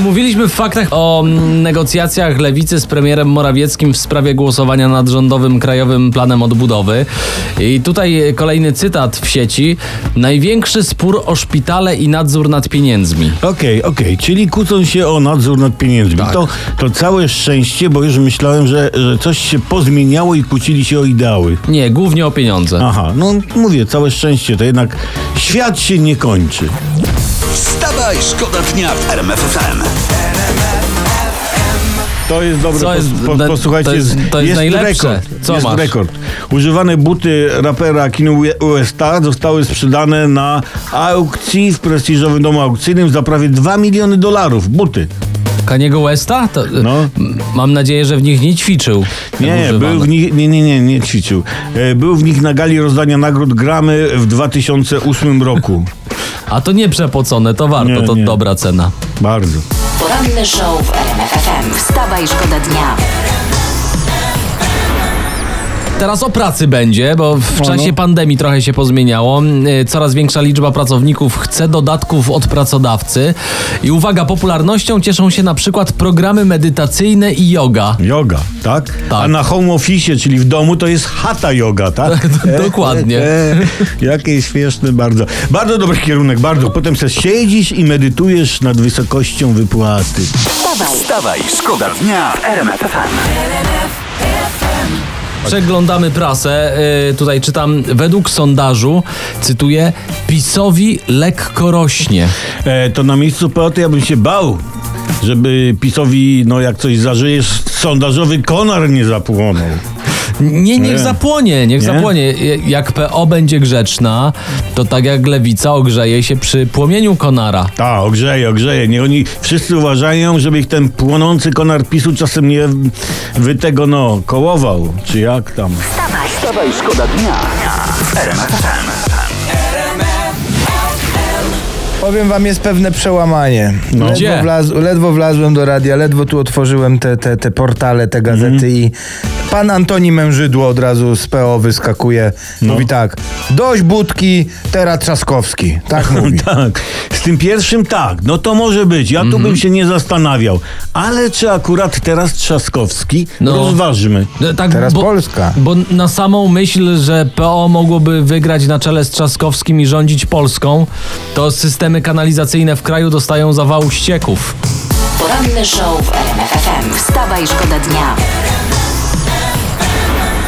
Mówiliśmy w faktach o mm, negocjacjach lewicy z premierem Morawieckim w sprawie głosowania nad rządowym Krajowym Planem Odbudowy. I tutaj kolejny cytat w sieci. Największy spór o szpitale i nadzór nad pieniędzmi. Okej, okej, czyli kłócą się o nadzór nad pieniędzmi. Tak. To, to całe szczęście, bo już myślałem, że, że coś się pozmieniało i kłócili się o ideały. Nie, głównie o pieniądze. Aha, no mówię, całe szczęście, to jednak świat się nie kończy. Wstawaj, szkoda dnia w RMF FM. To jest dobre, Co jest- pos, po, posłuchajcie, to jest- to jest najlepsze. rekord. Co jest masz? rekord. Używane buty rapera Kinu Westa zostały sprzedane na aukcji w prestiżowym domu aukcyjnym za prawie 2 miliony dolarów. Buty. Kaniego Westa? To, No. m- Mam nadzieję, że w nich nie ćwiczył. Nie, był w nich, nie, nie, nie, nie ćwiczył. E, Był w nich na gali rozdania nagród Gramy w 2008 roku. A to nie przepocone, to warto, Nie, to nie. dobra cena. Bardzo. Poranny show w RMF FM. Wstawaj, szkoda dnia. Teraz o pracy będzie, bo w no. czasie pandemii trochę się pozmieniało. Yy, Coraz większa liczba pracowników chce dodatków od pracodawcy. I uwaga, popularnością cieszą się na przykład programy medytacyjne i yoga. Yoga, tak? Tak. A na home office, czyli w domu, to jest hata yoga, tak? Dokładnie. E, jakie śmieszne bardzo. Bardzo dobry kierunek, bardzo. Potem se siedzisz i medytujesz nad wysokością wypłaty. Wstawaj, Wstawaj, szkoda dnia w RMF FM. Przeglądamy prasę. Yy, Tutaj czytam, według sondażu, cytuję, PiSowi lekko rośnie. E, to na miejscu poety ja bym się bał, żeby PiSowi, no jak coś zażyjesz, sondażowy konar nie zapłonął. Nie, niech Nie. zapłonie, niech Nie? zapłonie. Jak PO będzie grzeczna, to tak jak lewica ogrzeje się przy płomieniu konara. Ta, ogrzeje, ogrzeje. Nie, oni wszyscy uważają, żeby ich ten płonący konar PiSu czasem nie wy tego, no, kołował, czy jak tam. Wstawaj, szkoda dnia w Powiem wam, jest pewne przełamanie. No. Gdzie? Ledwo, wlaz, ledwo wlazłem do radia, ledwo tu otworzyłem te, te, te portale, te gazety Mhm. i pan Antoni Mężydło od razu z PO wyskakuje. No. Mówi tak, dość budki, teraz Trzaskowski. Tak mówi. Tak, z tym pierwszym tak, no to może być. Ja tu Mhm. bym się nie zastanawiał. Ale czy akurat teraz Trzaskowski? No. Rozważmy. No, Tak, Teraz Polska. Bo na samą myśl, że PO mogłoby wygrać na czele z Trzaskowskim i rządzić Polską, to systemy kanalizacyjne w kraju dostają zawału ścieków. poranny show w RMF FM. Wstawaj, szkoda dnia.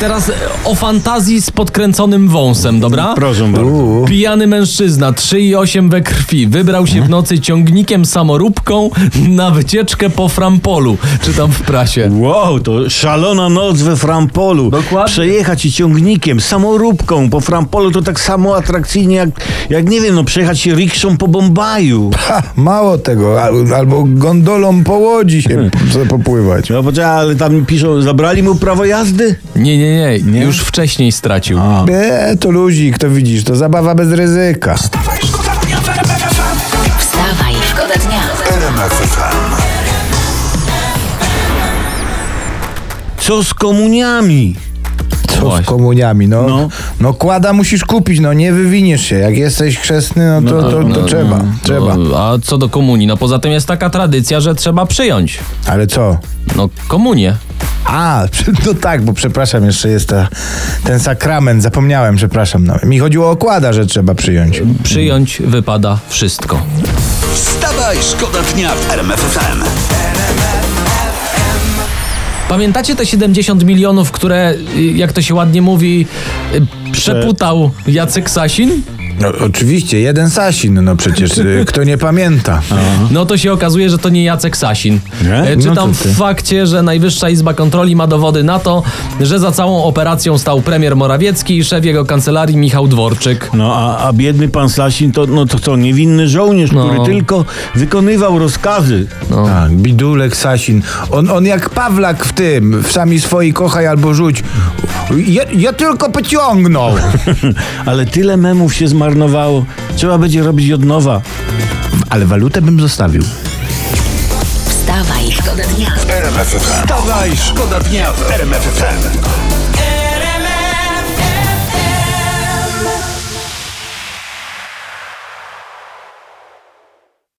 Teraz e, o fantazji z podkręconym wąsem, dobra? Proszę bardzo. Pijany mężczyzna, 3,8 we krwi, wybrał się w nocy ciągnikiem samoróbką na wycieczkę po Frampolu. Czytam w prasie. Wow, to szalona noc we Frampolu. Dokładnie. Przejechać się ciągnikiem, samoróbką po Frampolu to tak samo atrakcyjnie jak, jak nie wiem, no przejechać się rikszą po Bombaju. Ha, mało tego, al, albo gondolą po łodzi się p- popływać. No poczekaj, ale tam piszą, zabrali mu prawo jazdy? Nie, nie, nie, już wcześniej stracił. E, to luzik, to widzisz, to zabawa bez ryzyka. Wstawaj, szkoda dnia w RMF FM. Wstawaj, szkoda dnia. RMF FM. Co z komuniami? Co z komuniami? No, No. no. kłada musisz kupić, no nie wywiniesz się. Jak jesteś chrzestny, no to, to, to trzeba, trzeba. No, a co do komunii? No poza tym jest taka tradycja, że trzeba przyjąć. Ale co? No komunię. A, no tak, bo przepraszam, jeszcze jest ta, ten sakrament, zapomniałem, przepraszam. No. Mi chodziło o kłada, że trzeba przyjąć. Przyjąć wypada wszystko. Wstawaj, szkoda dnia w RMF FM. Pamiętacie te 70 milionów, które, y, jak to się ładnie mówi, y, przeputał Jacek Sasin? No, oczywiście, jeden Sasin, no przecież y, kto nie pamięta. No to się okazuje, że to nie Jacek Sasin. Nie? E, No Czytam ty. w fakcie, że Najwyższa Izba Kontroli ma dowody na to, że za całą operacją stał premier Morawiecki i szef jego kancelarii Michał Dworczyk. No a, a biedny pan Sasin to, no to co, niewinny żołnierz, No. który tylko wykonywał rozkazy. Tak, bidulek Sasin. On, on jak Pawlak w tym, w sami swoi kochaj albo rzuć. Ja, ja tylko pociągnął. Ale tyle memów się zmarnowało. Trzeba będzie robić od nowa. Ale walutę bym zostawił. Wstawaj, szkoda dnia. Wstawaj, szkoda dnia w RMF FM.